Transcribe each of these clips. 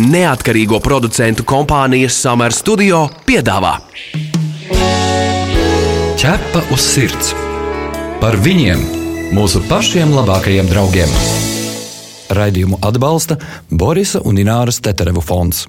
neatkarīgo producentu kompānijas Summer Studio piedāvā Ķepa uz sirds par viņiem, mūsu pašiem labākajiem draugiem. Raidījumu atbalsta Borisa un Ināras Teterevu fonds.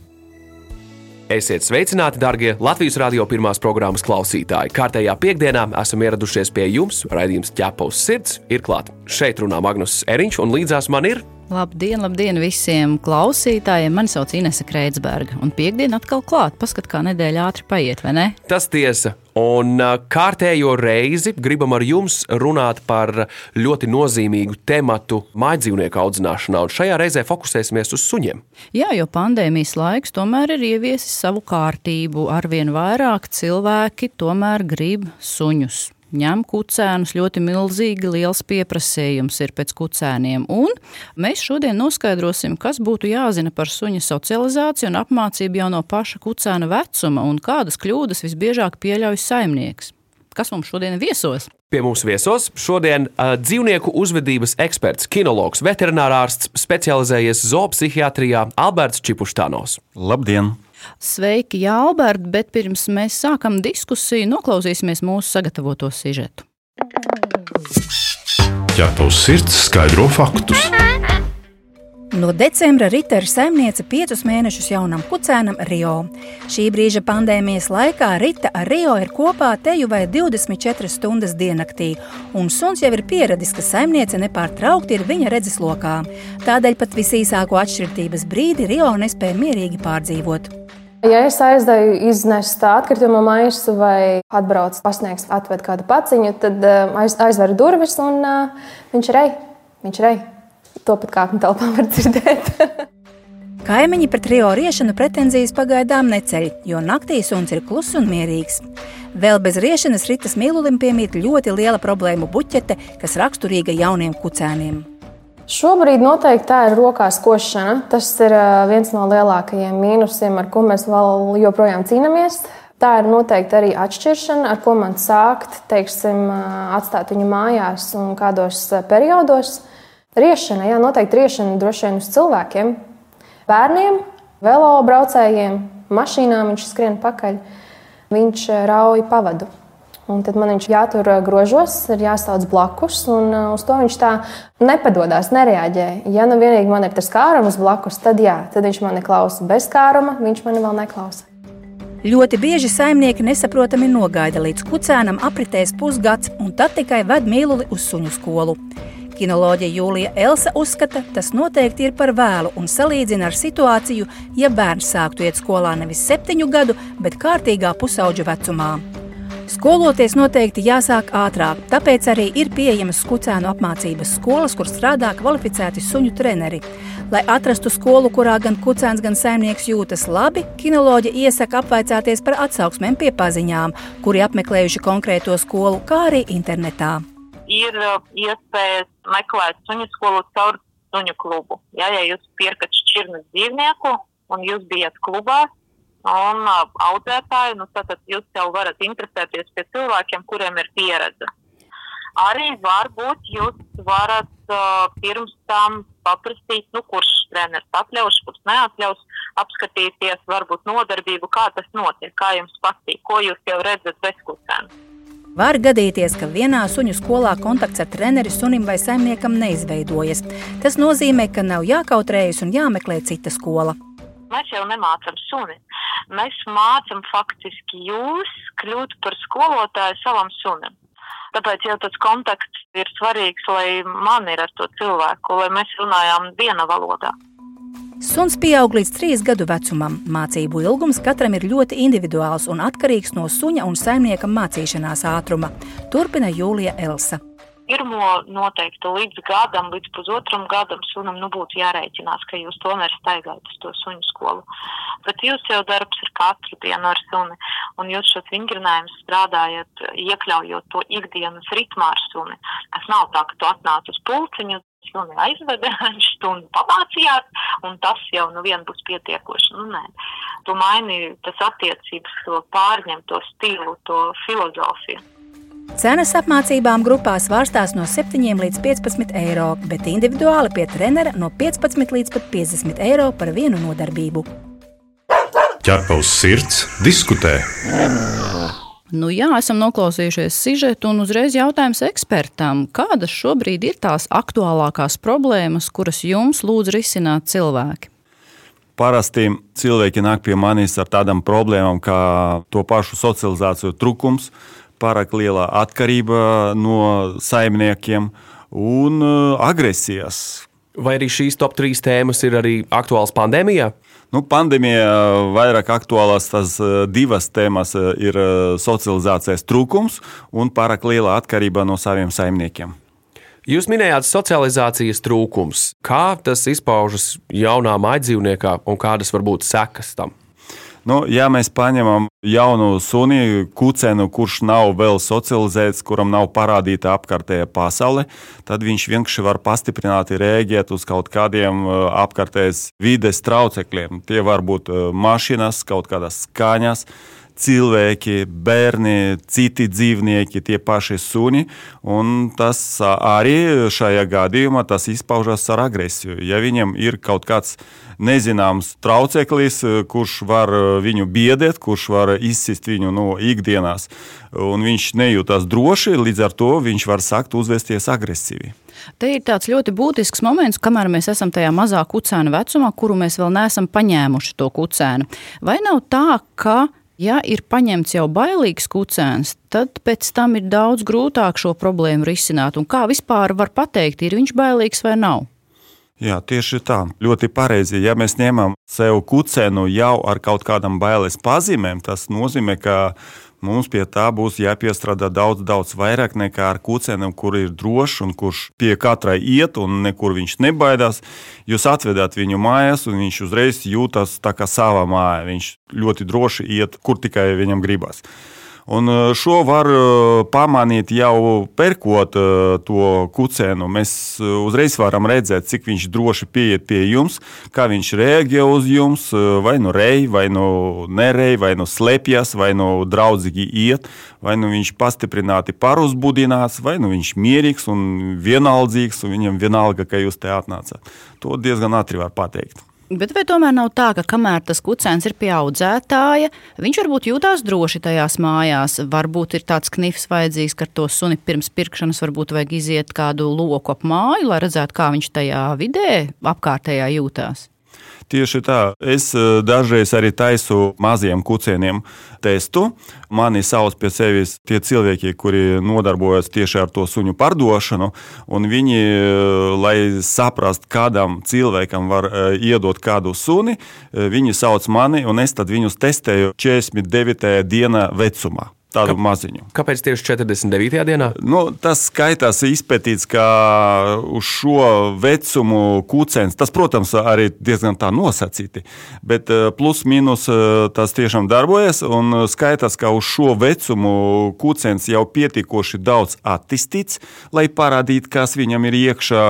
Esiet sveicināti, darbie Latvijas radio pirmās programmas klausītāji. Kārtējā piekdienā esam ieradušies pie jums. Raidījums ķepa uz sirds ir klāts. Šeit runā Magnus Eriņš, un līdzās man ir Labdien, labdien visiem klausītājiem. Mani sauc Inese Kreitsberga. Un piekdiena atkal klāt. Paskat, kā nedēļa ātri paiet, vai ne? Tas tiesa. Un kārtējo reizi gribam ar jums runāt par ļoti nozīmīgu tematu mājdzīvnieku audzināšanā. Un šajā reizē fokusēsimies uz suņiem. Jā, jo pandēmijas laiks tomēr ir ieviesis savu kārtību. Arvien vairāk cilvēki tomēr grib suņus ņem kucēnus. Ļoti milzīgi liels pieprasījums ir pēc kucēniem. Un mēs šodien noskaidrosim, kas būtu jāzina par suņa socializāciju un apmācību jau no paša kucēna vecuma un kādas kļūdas visbiežāk pieļauj saimnieks. Kas mums šodien viesos? Pie mums viesos šodien uh, dzīvnieku uzvedības eksperts, kinologs, veterinārārsts, specializējies zoopsihiatrijā Alberts Čipuštānos. Labdien! Sveiki, Jālbert, bet pirms mēs sākam diskusiju, noklausīsimies mūsu sagatavoto sižetu. Ķerpa uz sirds skaidro faktus. No decembra ir saimniece piecus mēnešus jaunam kucēnam Rio. Šī brīža pandēmijas laikā Rīta ar Rio ir kopā teju vai 24 stundas diennaktī, un suns jau ir pieradis, ka saimniece nepārtraukti ir viņa redzeslokā. Tādēļ pat visīsāko atšķirības brīdi Rio nespēja mierīgi pārdzīvot. Ja es aizdeju iznest atkritumu maisu vai atbrauc pasniegs, atved kādu paciņu, tad eh, aiz, aizver durvis un uh, viņš rej. Viņš rej. To pat kāpņu telpā var dzirdēt. Kaimiņi pret Rio riešanu pretenzijas pagaidām neceļ, jo naktī suns ir kluss un mierīgs. Vēl bez riešanas ritas mīlulim piemīt ļoti liela problēmu buķete, kas raksturīga jauniem kucēniem. Šobrīd noteikti tā ir rokās košana. Tas ir viens no lielākajiem mīnusiem, ar ko mēs vēl joprojām cīnāmies. Tā ir noteikti arī atšķiršana, ar ko man sākt, teiksim, atstāt viņu mājās un kādos periodos. Riešana, jā, noteikti riešana droši vien uz cilvēkiem, bērniem, velo braucējiem, mašīnām viņš skrien pakaļ. Viņš rauj pavadu. Un tad man viņš jātur grožos, ir jāstāv blakus, un uz to viņš tā nepadodas, nereaģē. Ja nu vienīgi man ir tas kārums blakus, tad jā, tad viņš mani klausa. Bez kāruma viņš mani vēl neklausa. Ļoti bieži saimnieki nesaprotami nogaida līdz kucēnam apritēs pusgads, un tad tikai ved mīluli uz suņu skolu. Kinoloģija Jūlija Elsa uzskata, tas noteikti ir par vēlu un salīdzina ar situāciju, ja bērns sāktu iet skolā nevis septiņu gadu, bet kārtīgā pusauģa vecumā. Skoloties noteikti jāsāk ātrāk, tāpēc arī ir pieejamas skucēnu apmācības skolas, kur strādā kvalificēti suņu treneri. Lai atrastu skolu, kurā gan kucēns, gan saimnieks jūtas labi, kinoloģi iesaka apvaicāties par atsauksmēm pie paziņām, kuri apmeklējuši konkrēto skolu, kā arī internetā. Ir uh, iespējas meklēt suņu skolu caur suņu klubu. Ja, ja jūs pirkat šķirnes dzīvnieku un jūs bijat klubā, un uh, audzētāji, nu, tad jūs jau varat interesēties pie cilvēkiem, kuriem ir pieredze. Arī varbūt jūs varat uh, pirms tam paprasīt, nu, kurš treneris atļaus, kurš neatļaus, apskatīties, varbūt nodarbību, kā tas notiek, kā jums patīk, ko jūs jau redzat bezkustēm. Var gadīties, ka vienā suņu skolā kontakts ar treneri sunim vai saimniekam neizveidojas. Tas nozīmē, ka nav jākautrējas un jāmeklē cita skola. Mēs jau nemācām suni. Mēs mācām faktiski jūs kļūt par skolotāju savam sunim. Tāpēc jau tas kontakts ir svarīgs, lai man ir ar to cilvēku, lai mēs runājam viena valodā. Suns pieaug līdz trīs gadu vecumam. Mācību ilgums katram ir ļoti individuāls un atkarīgs no suņa un saimnieka mācīšanās ātruma. Turpina Jūlija Elsa pirmo noteikti līdz gadam, līdz pusotram gadam sunam nu, būtu jārēķinās, ka jūs tomēr staigājat uz to suņu skolu. Bet jūs jau darbs ir katru dienu ar suni, un jūs šos vingrinājumus strādājat, iekļaujot to ikdienas ritmā ar suni. Tas nav tā, ka tu atnāc uz pulciņu, suni aizveda, stundu pamācījāt, un tas jau nu vien būs pietiekoši. Nu, nē. Tu maini tas attiecības, to pārņem, to stilu, to filozofiju. Cenas apmācībām grupā svārstās no 7 līdz 15 eiro, bet individuāli pie trenera no 15 līdz 50 eiro par vienu nodarbību. Ķerpa uz sirds, diskutē. Nu, jā, esam noklausījušies sižetu un uzreiz jautājums ekspertam. Kādas šobrīd ir tās aktuālākās problēmas, kuras jums lūdz risināt cilvēki? Parasti cilvēki nāk pie manis ar tādām problēmām, kā to pašu socializāciju trūkums, pārāk liela atkarība no saimniekiem un uh, agresijas. Vai arī šīs top trīs tēmas ir arī aktuāls pandēmijā? Nu, pandēmijā vairāk aktuālās tās uh, divas tēmas ir socializācijas trūkums un pārāk liela atkarība no saviem saimniekiem. Jūs minējāt socializācijas trūkums. Kā tas izpaužas jaunā maidzīvniekā un kādas var būt sekas tam? Nu, ja mēs paņemam jaunu suni, kucēnu, kurš nav vēl socializēts, kuram nav parādīta apkārtējā pasaule, tad viņš vienkārši var pastiprināti rēģēt uz kaut kādiem uh, apkārtējas vides traucekļiem. Tie var būt uh, mašīnas, kaut kādas skaņas cilvēki, bērni, citi dzīvnieki, tie paši suni. Tas arī šajā gadījumā izpaužas ar agresiju. Ja viņam ir kaut kāds nezināms trauceklis, kurš var viņu biedēt, kurš var izsist viņu no ikdienas, un viņš nejūtas droši, līdz ar to viņš var sākt uzvesties agresīvi. Te ir tāds ļoti būtisks moments, kamēr mēs esam tajā mazā kucēna vecumā, kuru mēs vēl neesam paņēmuši to kucēnu. Vai nav tā, ka Ja ir paņemts jau bailīgs kucēns, tad pēc tam ir daudz grūtāk šo problēmu risināt. Un kā vispār var pateikt, ir viņš bailīgs vai nav? Jā, tieši tā. Ļoti pareizi. Ja mēs ņemam sev kucēnu jau ar kaut kādām bailes pazīmēm, tas nozīmē, ka Mums pie tā būs jāpiestrādā daudz, daudz vairāk nekā ar kucēnam, kur ir drošs un kurš pie katrai iet un nekur viņš nebaidās. Jūs atvedāt viņu mājās, un viņš uzreiz jūtas tā kā savā mājā. Viņš ļoti droši iet, kur tikai viņam gribas. Un eh, šo var eh, pamanīt jau pērkot eh, to kucēnu. Mēs uzreiz varam redzēt, cik viņš droši pieiet pie jums, kā viņš reaģē uz jums, vai nu rej, vai nu nerej, vai nu slēpjas, vai nu draudzīgi iet, vai nu viņš pastiprināti paruzbudinās, vai nu viņš mierīgs un vienaldzīgs, un viņam vienalga, ka jūs te atnācāt. To diezgan ātri var pateikt. Bet vai tomēr nav tā, ka kamēr tas kucēns ir pie audzētāja, viņš varbūt jūtās droši tajās mājās? Varbūt ir tāds knifs vajadzīgs, ka to suni pirms pirkšanas varbūt vajag iziet kādu loku ap māju, lai redzētu, kā viņš tajā vidē apkārtējā jūtās. Tieši tā. Es eh, dažreiz arī taisu maziem kucieniem testu. Mani sauc pie sevis tie cilvēki, kuri nodarbojas tieši ar to suņu pārdošanu. Viņi, eh, lai saprastu, kādam cilvēkam var eh, iedot kādu suni, viņi sauc mani, un es viņus testēju 49. dienā vecumā tādu Ka, maziņu. Kāpēc tieši 49. dienā? Nu, tas skaitās izpētīts, ka uz šo vecumu kūcens, tas, protams, arī diezgan tā nosacīti, bet eh, plus mīnus eh, tas tiešām darbojas un skaitās, ka uz šo vecumu kūcens jau pietiekoši daudz attīstīts, lai parādītu, kas viņam ir iekšā,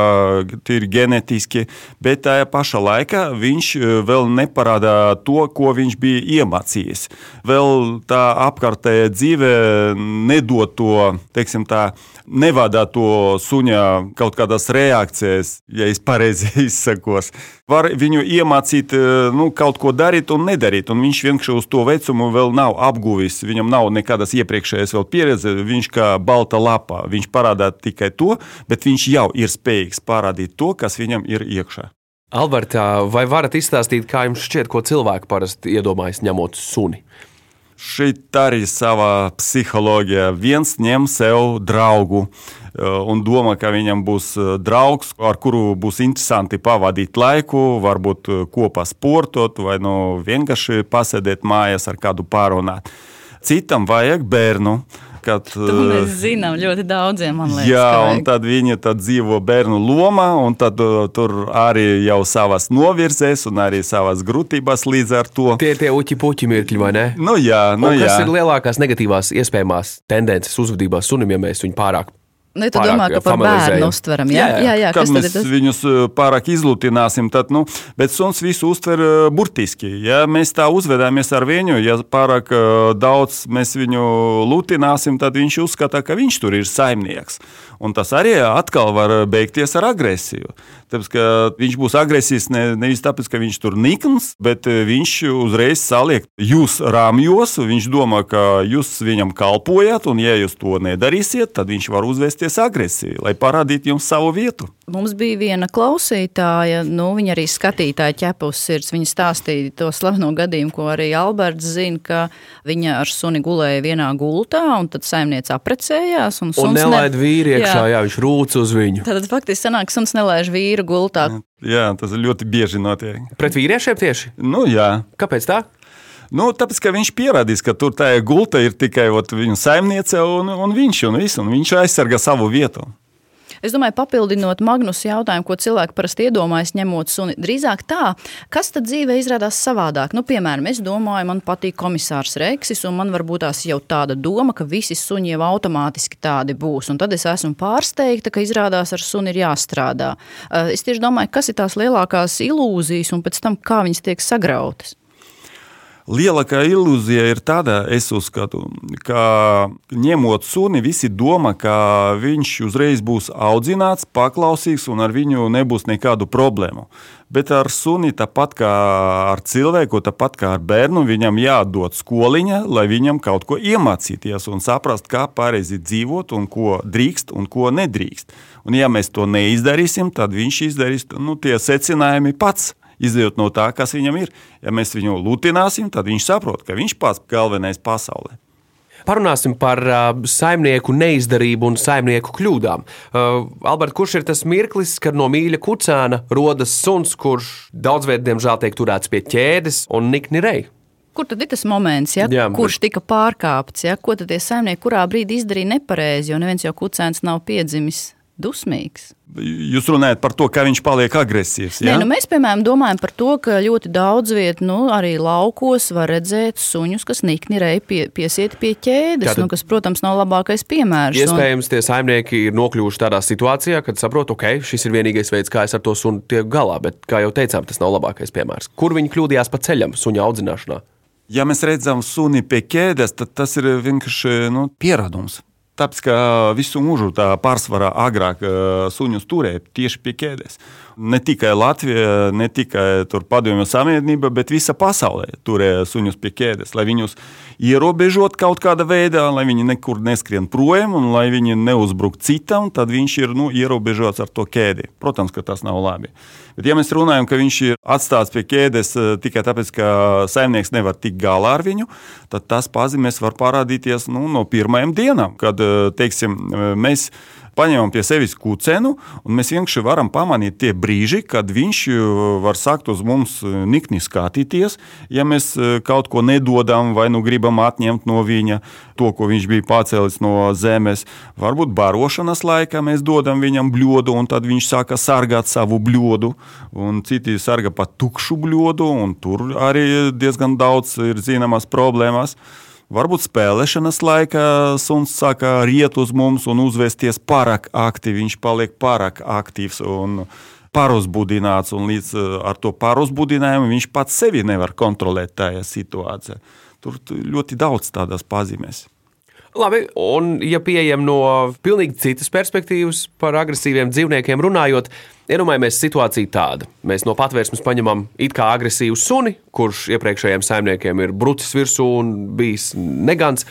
ir genetiski, bet tajā pašā laikā viņš eh, vēl neparāda to, ko viņš bija iemācījies. Vēl tā apkārtējā dzīve dzīve nedod to, teiksim, tā, nevadā to suņa kaut kādās reakcijās, ja es pareizi izsakos. Var viņu iemācīt nu, kaut ko darīt un nedarīt, un viņš vienkārši uz to vecumu vēl nav apguvis. Viņam nav nekādas iepriekšējas pieredzes, viņš kā balta lapa. Viņš parādā tikai to, bet viņš jau ir spējīgs parādīt to, kas viņam ir iekšā. Alberta, vai varat izstāstīt, kā jums šķiet, ko cilvēki parasti iedomājas ņemot suni? Šeit arī savā psiholoģijā viens ņem sev draugu eh, un domā, ka viņam būs eh, draugs, ar kuru būs interesanti pavadīt laiku, varbūt eh, kopā sportot vai nu vienkārši pasēdēt mājās ar kādu pārunāt. Citam vajag bērnu. Kad, to mēs eh, zinām ļoti daudziem, man liekas. Jā, un tad viņi tad dzīvo bērnu lomā, un tad uh, tur arī jau savas novirzēs, un arī savas grūtības līdz ar to. Tie ir tie uķi puķi mirkļi, vai ne? Nu jā, nu un jā. Kas ir lielākās negatīvās iespējamās tendences uzvedībā sunim, ja mēs viņu pārāk Ne, tu domā, ka par bērnu uztveram, jā? Jā, jā, jā kad mēs viņus pārāk izlutināsim, tad, nu, bet suns visu uztver burtiski. Ja mēs tā uzvedāmies ar viņu, ja pārāk daudz mēs viņu lutināsim, tad viņš uzskata, ka viņš tur ir saimnieks. Un tas arī atkal var beigties ar agresiju. Tāpēc, viņš būs agresīvs ne, nevis tāpēc, ka viņš tur nikns, bet viņš uzreiz saliek jūs rāmjos. Viņš domā, ka jūs viņam kalpojat, un ja jūs to nedarīsiet, tad viņš var uzvesties agresīvi, lai parādītu jums savu vietu. Mums bija viena klausītāja, nu, viņa arī skatītāja ķepus sirds. Viņa stāstīja to slaveno gadījumu, ko arī Alberts zina, ka viņa ar suni gulēja vienā gultā, un tad saimniece aprecējās. Un, un nelaid ne... vīri iekšā, jā. viņš rūc uz viņu. Tad faktiski sanāk, suns nelaiž vīru gultā. Jā, tas ir ļoti bieži notiek. Pret vīriešiem tieši? Nu, jā. Kāpēc tā? Nu, tāpēc, ka viņš pierādīs, ka tur tā gulta ir tikai ot, viņa saimniece un, un viņš, un, visu, un viņš aizsargā savu vietu. Es domāju, papildinot Magnus jautājumu, ko cilvēki parasti iedomājas, ņemot suni, drīzāk tā, kas tad dzīvē izrādās savādāk. Nu, piemēram, es domāju, man patīk komisārs Reksis, un man varbūt tās jau tāda doma, ka visi suņi jau automātiski tādi būs. Un tad es esmu pārsteigta, ka izrādās ar suni ir jāstrādā. Eh, es tieši domāju, kas ir tās lielākās ilūzijas un pēc tam kā viņas tiek sagrautas. Lielākā ilūzija ir tāda, es uzskatu, ka ņemot suni, visi domā, ka viņš uzreiz būs audzināts, paklausīgs un ar viņu nebūs nekādu problēmu. Bet ar suni, tāpat kā ar cilvēku, tāpat kā ar bērnu, viņam jādod skoliņa, lai viņam kaut ko iemācīties un saprast, kā pareizi dzīvot un ko drīkst un ko nedrīkst. Un ja mēs to neizdarīsim, tad viņš izdarīs nu, tie secinājumi pats izējot no tā, kas viņam ir. Ja mēs viņu lutināsim, tad viņš saprot, ka viņš pats galvenais pasaulē. Parunāsim par uh, saimnieku neizdarību un saimnieku kļūdām. Uh, Alberts, kurš ir tas mirklis, kad no mīļa kucēna rodas suns, kurš daudzviet, diemžēl, tiek turēts pie ķēdes un nikni rei? Kur tad ir tas moments, ja, Jā, kurš bet... tika pārkāpts? Ja? Ko tad tie saimnieki kurā brīdī izdarīja nepareizi, jo neviens jau kucēns nav piedzimis dusmīgs. Jūs runājat par to, kā viņš paliek agresīvs. Ja? Nē, nu mēs, piemēram, domājam par to, ka ļoti daudz vietā, nu, arī laukos var redzēt suņus, kas nikni rei pie, piesiet pie ķēdes, Tātad, nu, kas, protams, nav labākais piemērs. Iespējams, un... tie saimnieki ir nokļuvuši tādā situācijā, kad saprot, ok, šis ir vienīgais veids, kā es ar to sunu tieku galā, bet, kā jau teicām, tas nav labākais piemērs. Kur viņi kļūdījās pa ceļam suņa audzināšanā? Ja mēs redzam suni pie ķēdes, tad tas ir vienkārši nu, pierādums. Tāpēc, ka visu mūžu tā pārsvarā agrāk suņus turēja tieši pie ķēdes. Ne tikai Latvija, ne tikai Padomju Savienība, bet visa pasaulē turēja suņus pie ķēdes, lai viņus ierobežot kaut kādā veidā, lai viņi nekur neskrien projām un lai viņi neuzbruktu citam, tad viņš ir nu, ierobežots ar to ķēdi. Protams, ka tas nav labi. Bet, ja mēs runājam, ka viņš ir atstāts pie ķēdes eh, tikai tāpēc, ka saimnieks nevar tikt galā ar viņu, tad tas pazīmes var parādīties nu, no pirmajām dienām, kad eh, teiksim, eh, mēs paņemam pie sevis kucenu, un mēs vienkārši varam pamanīt tie brīži, kad viņš e, var sākt uz mums e, nikni skatīties, ja mēs e, kaut ko nedodam vai nu gribam atņemt no viņa to, ko viņš bija pacēlis no zemes. Varbūt barošanas laikā mēs dodam viņam bļodu, un tad viņš sāka sargāt savu bļodu, un citi sarga pat tukšu bļodu, un tur arī diezgan daudz ir zināmas problēmas. Varbūt spēlēšanas laikā suns sāka riet uz mums un uzvesties pārāk aktīvi. Viņš paliek pārāk aktīvs un pāruzbudināts, un līdz eh, ar to pāruzbudinājumu viņš pats sevi nevar kontrolēt tajā situācijā. Tur ļoti daudz tādas pazīmes. Labi, un ja pieejam no pilnīgi citas perspektīvas par agresīviem dzīvniekiem runājot, iedomājamies situāciju tādu. Mēs no patvērsmes paņemam it kā agresīvu suni, kurš iepriekšējiem saimniekiem ir brucis virsū un bijis negants,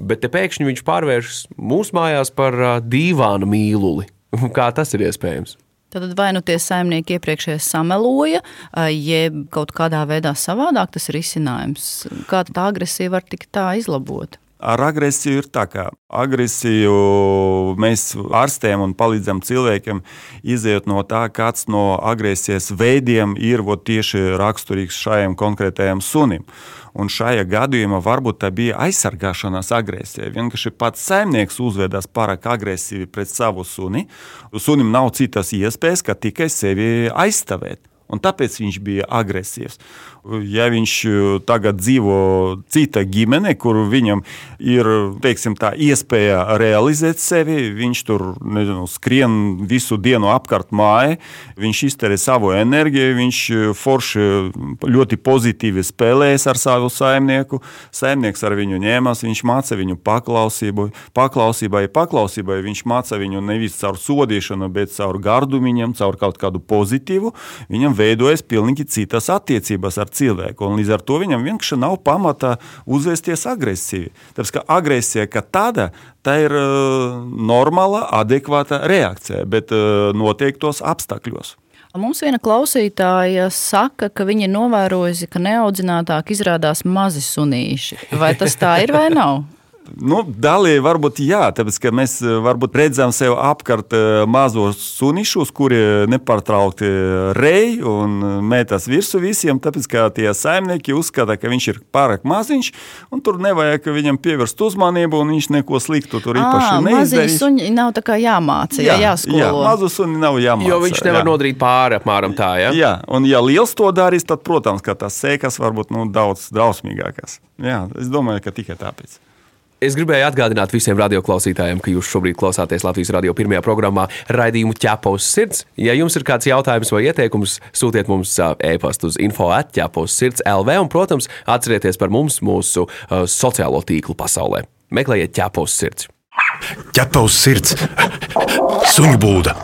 bet te pēkšņi viņš pārvēršas mūsu mājās par dīvānu mīluli. Kā tas ir iespējams? Tad vai nu tie saimnieki iepriekšēji sameloja, jeb kaut kādā veidā savādāk tas ir izcinājums. Kā tā agresija var tikt tā izlabota? Ar agresiju ir tā, ka agresiju mēs ārstējam un palīdzam cilvēkiem iziet no tā, kāds no agresijas veidiem ir vot, tieši raksturīgs šajam konkrētajam sunim. Un šajā gadījumā varbūt tā bija aizsargāšanās agresija. Vienkārši pats saimnieks uzvedās pārāk agresīvi pret savu suni. Sunim nav citas iespējas, kā tikai sevi aizstāvēt. un tāpēc viņš bija agresīvs. Ja viņš tagad dzīvo cita ģimene, kur viņam ir teiksim, tā, iespēja realizēt sevi, viņš tur nezinu, skrien visu dienu apkārt mājai, viņš izterē savu enerģiju, viņš forši ļoti pozitīvi spēlējas ar savu saimnieku, saimnieks ar viņu ņēmās, viņš māca viņu paklausību, paklausībai, paklausībai, viņš māca viņu nevis caur sodīšanu, bet caur gardu viņam, caur kaut kādu pozitīvu, viņam veidojas pilnīgi citas attiecības ar cilvēku. Līdz ar to viņam vienkārši nav pamata uzvesties agresīvi. Tāpēc ka agresija kā tāda, tā ir uh, normāla, adekvāta reakcija, bet uh, noteiktos apstākļos. Mums viena klausītāja saka, ka viņa ir novērojusi, ka neaudzinātāk izrādās mazi sunīši. Vai tas tā ir vai nav? Nu, Daļai varbūt jā, tāpēc ka mēs eh, varbūt redzam sev apkārt eh, mazos sunišus, kuri nepārtraukti rej un metas virsū visiem, tāpēc ka tie saimnieki uzskata, ka viņš ir pārāk maziņš, un tur nevajag viņam pievērst uzmanību, un viņš neko sliktu tur īpaši neizdarīs. Suņi nav tā kā jāmāca, jā, jā, jāskolo. Jā, mazu suni nav jāmāca. Jo viņš nevar jā. nodarīt pāri apmēram tā, ja? Jā, un ja liels to darīs, tad, protams, ka tas sēkas varbūt nu, daudz drausmīgākas. Jā, es domāju, ka tikai tāpēc. Es gribēju atgādināt visiem radioklausītājiem, ka jūs šobrīd klausāties Latvijas radio pirmajā programmā raidījumu ķepos sirds. Ja jums ir kāds jautājums vai ieteikums, sūtiet mums e-pastu uz info atķepos sirds LV un, protams, atcerieties par mums mūsu uh, sociālo tīklu pasaulē. Meklējiet ķepos sirds. Ķepos sirds! Suņu būda!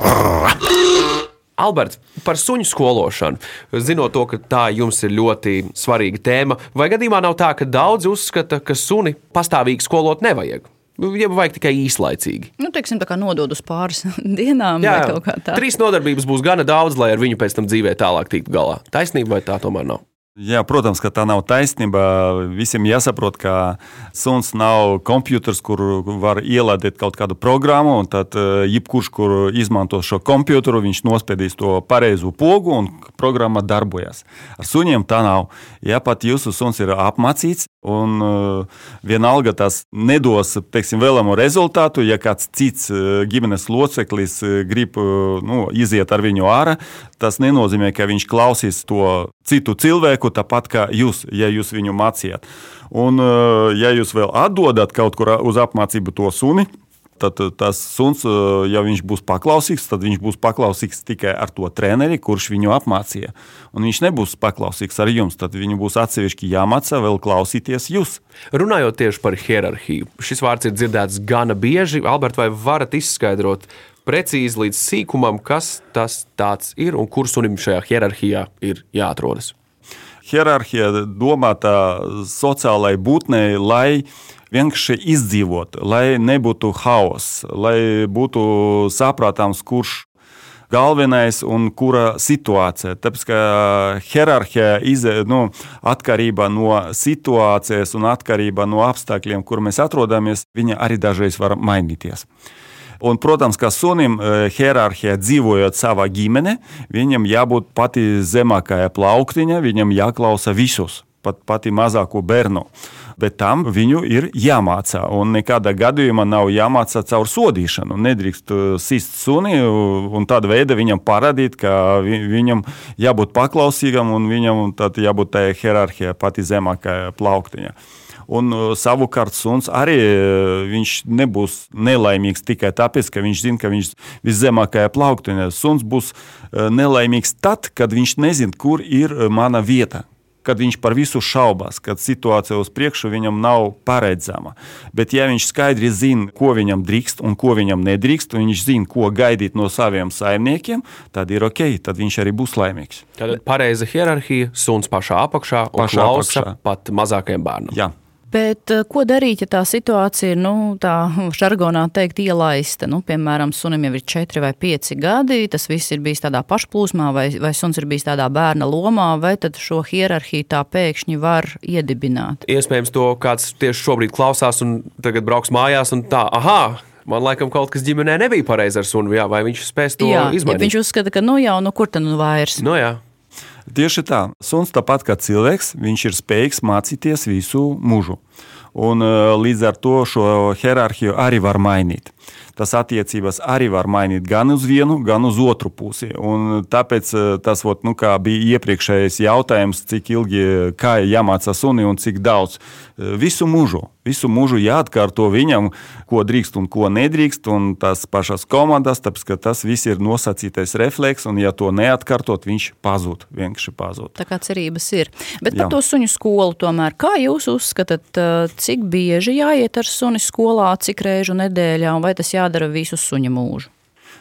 Alberts, par suņu skološanu. Zinot to, ka tā jums ir ļoti svarīga tēma, vai gadījumā nav tā, ka daudzi uzskata, ka suni pastāvīgi skolot nevajag? Ja vajag tikai īslaicīgi. Nu, teiksim, tā kā nodod uz pāris dienām, Jā, vai kaut kā tāda. Trīs nodarbības būs gana daudz, lai ar viņu pēc tam dzīvē tālāk tiktu galā. Taisnība vai tā tomēr nav? Jā, protams, ka tā nav taisnība. Visiem jāsaprot, ka suns nav kompjuters, kur var ielādēt kaut kādu programmu, tad jebkurš, kur izmanto šo kompjuteru, viņš nospiedīs to pareizo pogu, un programma darbojas. Ar suņiem tā nav. Ja pat jūsu suns ir apmācīts, un uh, vienalga tas nedos teiksim, vēlamo rezultātu, ja kāds cits uh, ģimenes loceklis uh, grib nu, iziet ar viņu ārā, tas nenozīmē, ka viņš klausīs to citu cilvēku tāpat kā jūs, ja jūs viņu mācījāt. Un, ja jūs vēl atdodat kaut kur uz apmācību to suni, tad tas suns, ja viņš būs paklausīgs, tad viņš būs paklausīgs tikai ar to treneri, kurš viņu apmācīja. Un viņš nebūs paklausīgs ar jums, tad viņu būs atsevišķi jāmāca vēl klausīties jūs. Runājot tieši par hierarhiju, šis vārds ir dzirdēts gana bieži. Albert, vai varat izskaidrot precīzi līdz sīkumam, kas tas ir un kur sunim šajā hierarhijā ir jāatrodas? Hierarhija domāta sociālai būtnei, lai vienkārši izdzīvot, lai nebūtu haoss, lai būtu saprātāms, kurš galvenais un kura situācija. Tāpēc, ka hierarhija iz, nu, atkarībā no situācijas un atkarībā no apstākļiem, kur mēs atrodamies, viņa arī dažreiz var mainīties. Un, protams, ka sunim e, hierarhijā dzīvojot savā ģimenē, viņam jābūt pati zemākajā plauktiņā, viņam jāklausa visus, pat pati mazāko bērnu bet tam viņu ir jāmācā. Un nekādā gadījumā nav jāmācā caur sodīšanu. Nedrīkst e, sist suni un tāda veida viņam parādīt, ka viņam jābūt paklausīgam un viņam jābūt tajā hierarhijā pati zemākajā plauktiņā. Un uh, savukārt suns arī uh, nebūs nelaimīgs tikai tāpēc, ka viņš zina, ka viņš ir viszemākajā plauktiņā. Suns būs uh, nelaimīgs tad, kad viņš nezina, kur ir mana vieta kad viņš par visu šaubās, kad situācija uz priekšu viņam nav paredzama. Bet, ja viņš skaidri zina, ko viņam drīkst un ko viņam nedrīkst, un viņš zina, ko gaidīt no saviem saimniekiem, tad ir ok, tad viņš arī būs laimīgs. Tad pareiza hierarhija, suns pašā apakšā un pašā klausa apakšā. pat mazākajam bērnam. Jā. Bet eh, ko darīt, ja tā situācija ir, nu, tā žargonā teikt, ielaista? Nu, piemēram, sunim jau ir 4 vai 5 gadi, tas viss ir bijis tādā pašplūsmā, vai, vai suns ir bijis tādā bērna lomā, vai tad šo hierarhiju tā pēkšņi var iedibināt? Iespējams, to kāds tieši šobrīd klausās un tagad brauks mājās un tā, ah, Man laikam kaut kas ģimenē nebija pareizi ar sunu, jā, vai viņš spēs to jā, izmainīt. Ja viņš uzskata, ka nu jau, nu kur tad nu vairs? Nu jā. Tieši tā, suns tāpat kā cilvēks, viņš ir spējīgs mācīties visu mūžu. Un, līdz ar to šo hierarhiju arī var mainīt. Tas attiecības arī var mainīt gan uz vienu, gan uz otru pusi. Un tāpēc tas ot, nu, bija iepriekšējais jautājums, cik ilgi kā jāmācās suni un cik daudz. Visu mūžu. Visu mūžu jāatkārto viņam, ko drīkst un ko nedrīkst. Un tās pašas komandas, tāpēc ka tas viss ir nosacītais refleks, un ja to neatkārtot, viņš pazūd. Vienkārši pazūd. Tā kā cerības ir. Bet Jā. par to suņu skolu tomēr, kā jūs uzskatāt, cik bieži jāiet ar suni skolā, cik reižu nedēļā, un vai tas jādara visu suņa mūžu?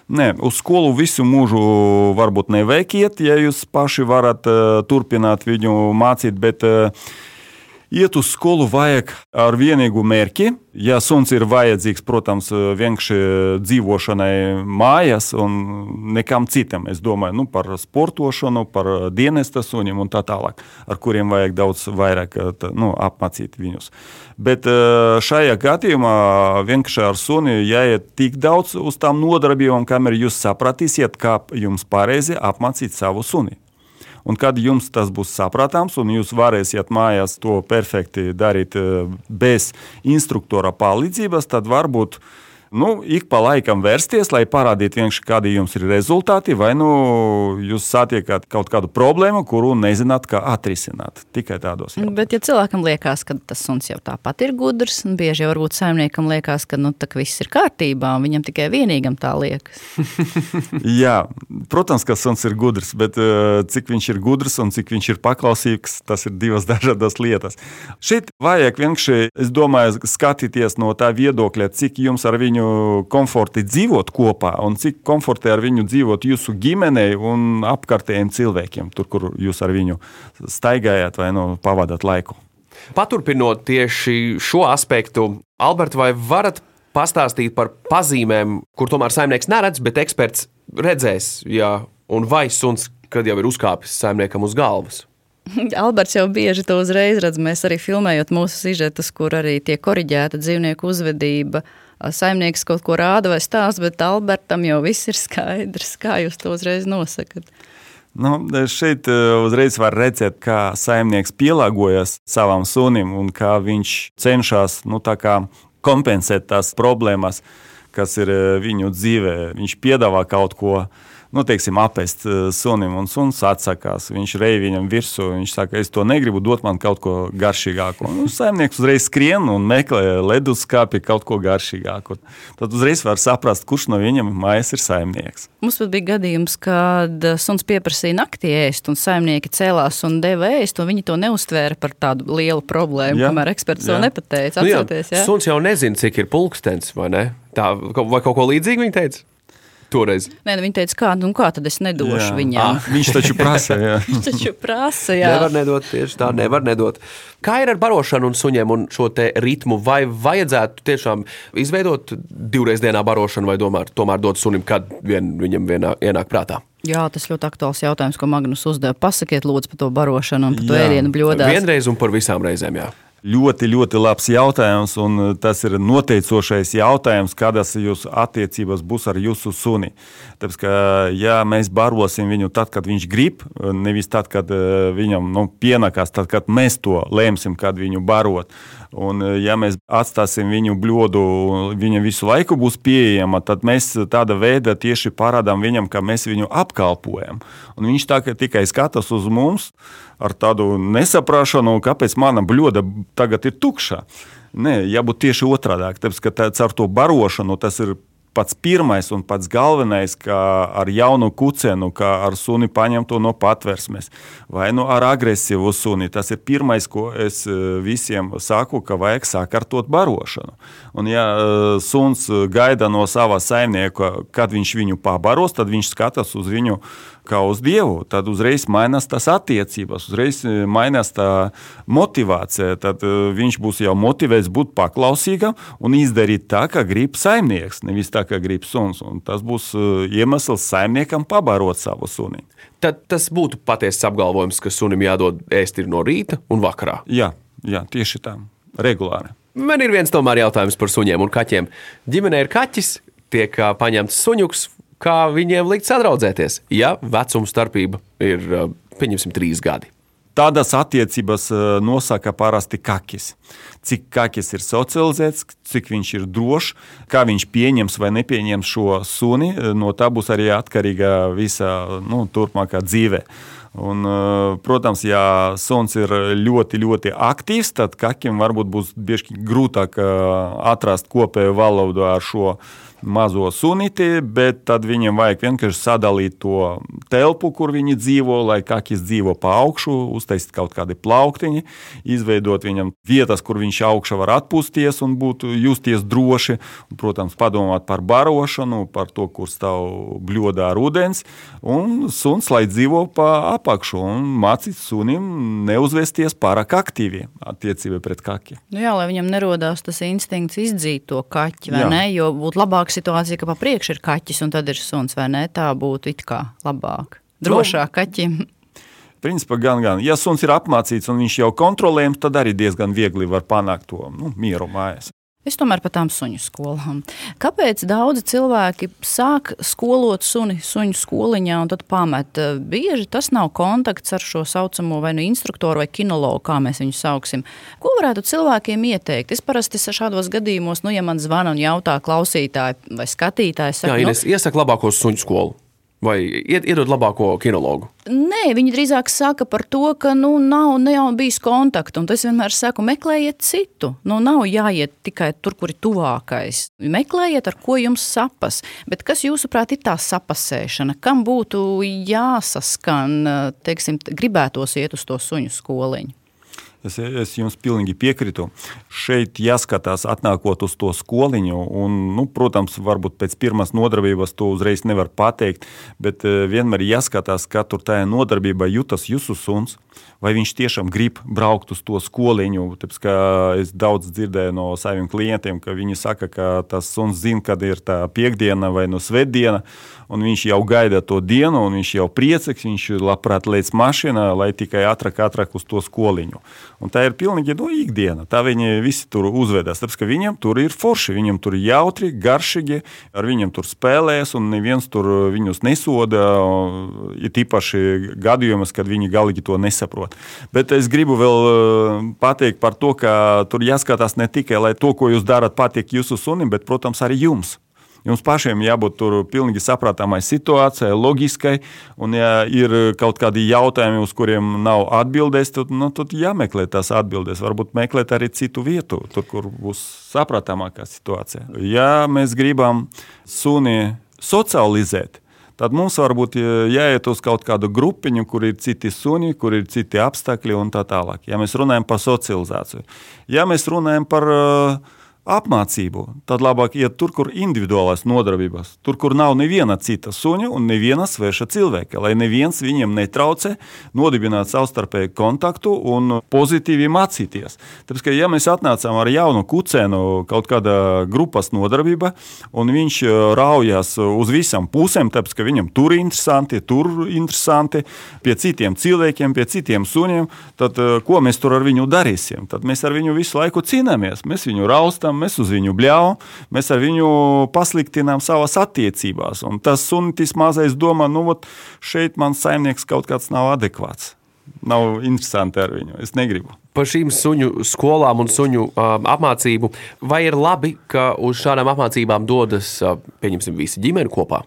Nē, uz skolu visu mūžu varbūt nevajag iet, ja jūs paši varat uh, turpināt viņu mācīt, bet uh, Iet uz skolu vajag ar vienīgu mērķi. Ja suns ir vajadzīgs, protams, vienkārši dzīvošanai mājās un nekam citam, es domāju nu, par sportošanu, par dienesta suņiem un tā tālāk, ar kuriem vajag daudz vairāk nu, apmācīt viņus. Bet eh, šajā gadījumā vienkārši ar suni jāiet tik daudz uz tām nodarbībām, kamēr jūs sapratīsiet, kā jums pareizi apmācīt savu suni. Un kad jums tas būs saprātāms, un jūs varēsiet mājās to perfekti darīt eh, bez instruktora palīdzības, tad varbūt nu, ik pa laikam vērsties, lai parādītu vienkārši, kādi jums ir rezultāti, vai nu jūs satiekat kaut kādu problēmu, kuru nezināt, kā atrisināt. Tikai tādos. Jautājumos. Bet, ja cilvēkam liekas, ka tas suns jau tāpat ir gudrs, un bieži jau varbūt saimniekam liekas, ka nu, viss ir kārtībā, un viņam tikai vienīgam tā liekas. Jā, protams, ka suns ir gudrs, bet uh, cik viņš ir gudrs un cik viņš ir paklausīgs, tas ir divas dažādas lietas. Šeit vajag vienkārši, es domāju, skatīties no tā viedokļa, cik jums ar viņu viņu komforti dzīvot kopā un cik komforti ar viņu dzīvot jūsu ģimenei un apkārtējiem cilvēkiem, tur, kur jūs ar viņu staigājat vai nu, pavadāt laiku. Paturpinot tieši šo aspektu, Alberts, vai varat pastāstīt par pazīmēm, kur tomēr saimnieks neredz, bet eksperts redzēs, ja un vai suns, kad jau ir uzkāpis saimniekam uz galvas? Alberts jau bieži to uzreiz redz. Mēs arī filmējot mūsu sižetus, kur arī tiek korģēta dzīvnieku uzvedība saimnieks kaut ko rāda vai stāsta, bet Albertam jau viss ir skaidrs. Kā jūs to uzreiz nosakat? Nu, šeit uzreiz var redzēt, kā saimnieks pielāgojas savam sunim un kā viņš cenšas nu, kompensēt tās problēmas, kas ir viņu dzīvē. Viņš piedāvā kaut ko nu, teiksim, apēst eh, sunim, un suns atsakās. Viņš reij viņam virsū. Viņš saka, es to negribu, dot man kaut ko garšīgāku. Un nu, saimnieks uzreiz skrien un meklē leduskapī kaut ko garšīgāku. Tad uzreiz var saprast, kurš no viņiem mājas ir saimnieks. Mums pat bija gadījums, kad suns pieprasīja naktī ēst, un saimnieki cēlās un deva ēst, un viņi to neuztvēra par tādu lielu problēmu, jā, kamēr eksperts jā. to nepateica. Atcerieties, nu jā, jā. Suns jau nezina, cik ir pulkstenis, vai ne? Tā, vai kaut ko līdzīgu viņi teica? Toreiz. Nē, nu, viņa teica, kā, nu, kā tad es nedošu jā. viņam? Ah, viņš taču prasa. viņš taču prasa. Jā. Nevar nedot, tieši tā, nevar nedot. Kā ir ar barošanu un suņiem un šo ritmu? Vai vajadzētu tiešām izveidot divreiz dienā barošanu, vai domāt, tomēr dot sunim, kad vien viņam vienā, ienāk prātā? Jā, tas ļoti aktuāls jautājums, ko Magnus uzdeva. Pasakiet, lūdzu, par to barošanu un par to ēdienu bļodā. Vienreiz un par visām reizēm, jā. Ļoti, ļoti labs jautājums, un uh, tas ir noteicošais jautājums, kādas jūsu attiecības būs ar jūsu suni. Tāpēc, ka, ja mēs barosim viņu tad, kad viņš grib, nevis tad, kad uh, viņam nu, pienākās, tad, kad mēs to lēmsim, kad viņu barot. Un, ja mēs atstāsim viņu bļodu, viņa visu laiku būs pieejama, tad mēs tāda veida tieši parādām viņam, ka mēs viņu apkalpojam. Un viņš tā, tikai skatās uz mums ar tādu nesaprāšanu, kāpēc mana bļoda tagad ir tukša. Nē, jābūt tieši otrādi. Tāpēc, ka tā, ar to barošanu tas ir pats pirmais un pats galvenais, kā ar jaunu kucēnu, kā ar suni paņemto no patversmes, vai nu ar agresīvu suni. Tas ir pirmais, ko es e, visiem saku, ka vajag sakārtot barošanu. Un, ja e, suns gaida no sava saimnieka, kad viņš viņu pabaros, tad viņš skatās uz viņu kā uz Dievu, tad uzreiz mainās tās attiecības, uzreiz e, mainās tā motivācija. Tad viņš būs jau motivēts būt paklausīgam un izdarīt tā, kā grib saimnieks, nevis tā, kā grib suns. Un tas būs iemesls saimniekam pabarot savu suni. Tad tas būtu patiesas apgalvojums, ka sunim jādod ēst no rīta un vakarā. Jā, jā tieši tā, regulāri. Man ir viens tomēr jautājums par suņiem un kaķiem. Ģimenē ir kaķis, tiek paņemts suņuks, kā viņiem likt sadraudzēties, ja vecuma starpība ir, pieņemsim, trīs gadi. Tādas attiecības nosaka parasti kakis. Cik kakis ir socializēts, cik viņš ir drošs, kā viņš pieņems vai nepieņems šo suni, no tā būs arī atkarīga visa nu, turpmākā dzīve. Un, protams, ja suns ir ļoti, ļoti aktīvs, tad kakim varbūt būs bieži grūtāk atrast kopēju valodu ar šo mazo sunīti, bet tad viņiem vajag vienkārši sadalīt to telpu, kur viņi dzīvo, lai kakis dzīvo pa augšu, uztaisīt kaut kādi plauktiņi, izveidot viņam vietas, kur viņš augšā var atpūsties un būt justies droši. Un, protams, padomāt par barošanu, par to, kur stāv bļodā ar ūdens, un suns, lai dzīvo pa apakšu un mācīt sunim neuzvesties pārāk aktīvi attiecībā pret kaki. Nu jā, lai viņam nerodās tas instinkts izdzīt to kaķi, vai jā. ne? Jo būtu labāk labāka situācija, ka pa priekšu ir kaķis un tad ir suns, vai ne? Tā būtu it kā labāk, drošāk kaķim. Principā gan, gan. Ja suns ir apmācīts un viņš jau kontrolējams, tad arī diezgan viegli var panākt to nu, mieru mājās. Es tomēr par tām suņu skolām. Kāpēc daudzi cilvēki sāk skolot suni suņu skoliņā un tad pamet? Bieži tas nav kontakts ar šo saucamo vai nu instruktoru vai kinologu, kā mēs viņu sauksim. Ko varētu cilvēkiem ieteikt? Es parasti šādos gadījumos, nu, ja man zvana un jautā klausītāji vai skatītāji, saka, Jā, Ines, nu, iesaku labāko suņu skolu. Vai iedod labāko kinologu? Nē, viņi drīzāk saka par to, ka nu, nav, nav bijis kontakta. Es vienmēr saku, meklējiet citu. Nu, nav jāiet tikai tur, kur ir tuvākais. Meklējiet, ar ko jums sapas. Bet kas jūsuprāt ir tā sapasēšana? Kam būtu jāsaskan, teiksim, gribētos iet uz to suņu skoliņu? Es, es jums pilnīgi piekrītu. Šeit jāskatās, atnākot uz to skoliņu. Un, nu, protams, varbūt pēc pirmās nodarbības to uzreiz nevar pateikt, bet eh, vienmēr jāskatās, kā tur tajā nodarbībā jūtas jūsu suns. Vai viņš tiešām grib braukt uz to skoliņu? Tāpēc, es daudz dzirdēju no saviem klientiem, ka viņi saka, ka tas suns zina, kad ir tā piekdiena vai no svētdiena un viņš jau gaida to dienu, un viņš jau priecīgs, viņš labprāt lēc mašīnā, lai tikai ātrāk, ātrāk uz to skoliņu. Un tā ir pilnīgi no ikdiena. Tā viņi visi tur uzvedās, tāpēc, ka viņiem tur ir forši, viņiem tur ir jautri, garšīgi, ar viņiem tur spēlēs, un neviens tur viņus nesoda, ir tīpaši gadījumus, kad viņi galīgi to nesaprot. Bet es gribu vēl eh, pateikt par to, ka tur jāskatās ne tikai, lai to, ko jūs darat, patīk jūsu sunim, bet, protams, arī jums. Jums pašiem jābūt tur pilnīgi saprotamai situācijai, loģiskai, un ja ir kaut kādi jautājumi, uz kuriem nav atbildēs, tad, nu, tad jāmeklē tās atbildes. Varbūt meklēt arī citu vietu, tur, kur būs saprotamākā situācija. Ja mēs gribam suni socializēt, tad mums varbūt jāiet uz kaut kādu grupiņu, kur ir citi suņi, kur ir citi apstākļi un tā tālāk. Ja mēs runājam par socializāciju, ja mēs runājam par uh, apmācību, tad labāk iet tur, kur ir individuālās nodarbības, tur, kur nav neviena cita suņa un neviena sveša cilvēka, lai neviens viņiem netraucē nodibināt savstarpēju kontaktu un pozitīvi mācīties. Tāpēc, ka, ja mēs atnācām ar jaunu kucēnu kaut kādā grupas nodarbība, un viņš e, raujās uz visām pusēm, tāpēc, ka viņam tur ir interesanti, tur ir interesanti, pie citiem cilvēkiem, pie citiem suņiem, tad e, ko mēs tur ar viņu darīsim? Tad mēs ar viņu visu laiku cīnāmies, mēs viņu raustam, mēs uz viņu bļaujam, mēs ar viņu pasliktinām savas attiecībās. Un tas sunis mazais domā, nu, ot, šeit mans saimnieks kaut kāds nav adekvāts. Nav interesanti ar viņu. Es negribu. Par šīm suņu skolām un suņu um, apmācību. Vai ir labi, ka uz šādām apmācībām dodas, uh, pieņemsim, visi ģimeni kopā?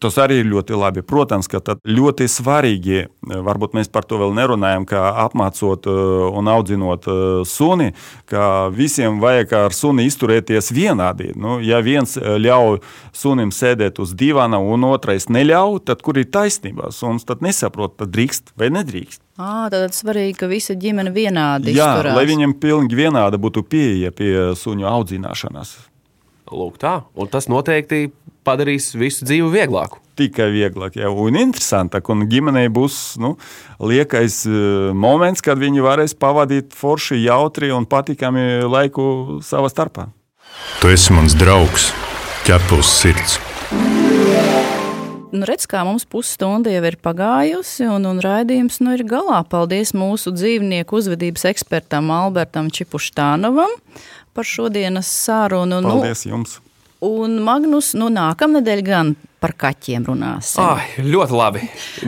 Tas arī ir ļoti labi. Protams, ka ļoti svarīgi, varbūt mēs par to vēl nerunājam, ka apmācot eh, un audzinot eh, suni, ka visiem vajag ar suni izturēties vienādi. Nu, ja viens ļauj sunim sēdēt uz divāna un otrais neļauj, tad kur ir taisnība? Suns tad nesaprot, tad drīkst vai nedrīkst. À, tad svarīgi, ka visa ģimene vienādi Jā, izturās. lai viņiem pilnīgi vienāda būtu pieeja pie suņu audzināšanas. Lūk, tā. Un tas noteikti padarīs visu dzīvi vieglāku. Tikai vieglāk, jau un interesantāk. Un ģimenei būs nu, liekais uh, moments, kad viņi varēs pavadīt forši, jautri un patīkami laiku savā starpā. Tu esi mans draugs, ķepus sirds. Nu, redz, kā mums pusstunda jau ir pagājusi, un, un raidījums nu ir galā. Paldies mūsu dzīvnieku uzvedības ekspertam Albertam Čipuštānovam par šodienas sarunu. Nu, Paldies jums! Un Magnus, nu nākamnedēļ gan par kaķiem runāsim. Ai, ļoti labi.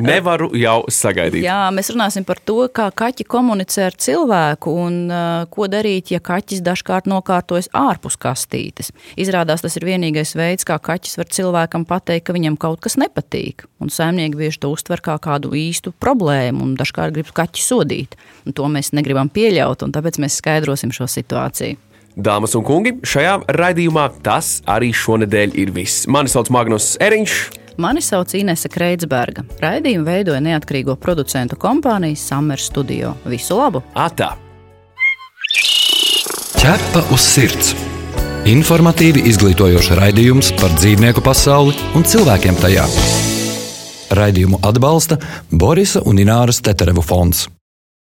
Nevaru jau sagaidīt. Jā, mēs runāsim par to, kā kaķi komunicē ar cilvēku un uh, ko darīt, ja kaķis dažkārt nokārtojas ārpus kastītes. Izrādās, tas ir vienīgais veids, kā kaķis var cilvēkam pateikt, ka viņam kaut kas nepatīk. Un saimnieki bieži to uztver kā kādu īstu problēmu un dažkārt grib kaķi sodīt. Un to mēs negribam pieļaut, un tāpēc mēs skaidrosim šo situāciju. Dāmas un kungi, šajā raidījumā tas arī šonadēļ ir viss. Mani sauc Magnus Eriņš. Mani sauc Inese Kreitsberga. Raidījumu veidoja neatkarīgo producentu kompānija Summer Studio. Visu labu! Atā! Ķepa uz sirds! Informatīvi izglītojoši raidījums par dzīvnieku pasauli un cilvēkiem tajā. Raidījumu atbalsta Borisa un Ināras Teterevu fonds.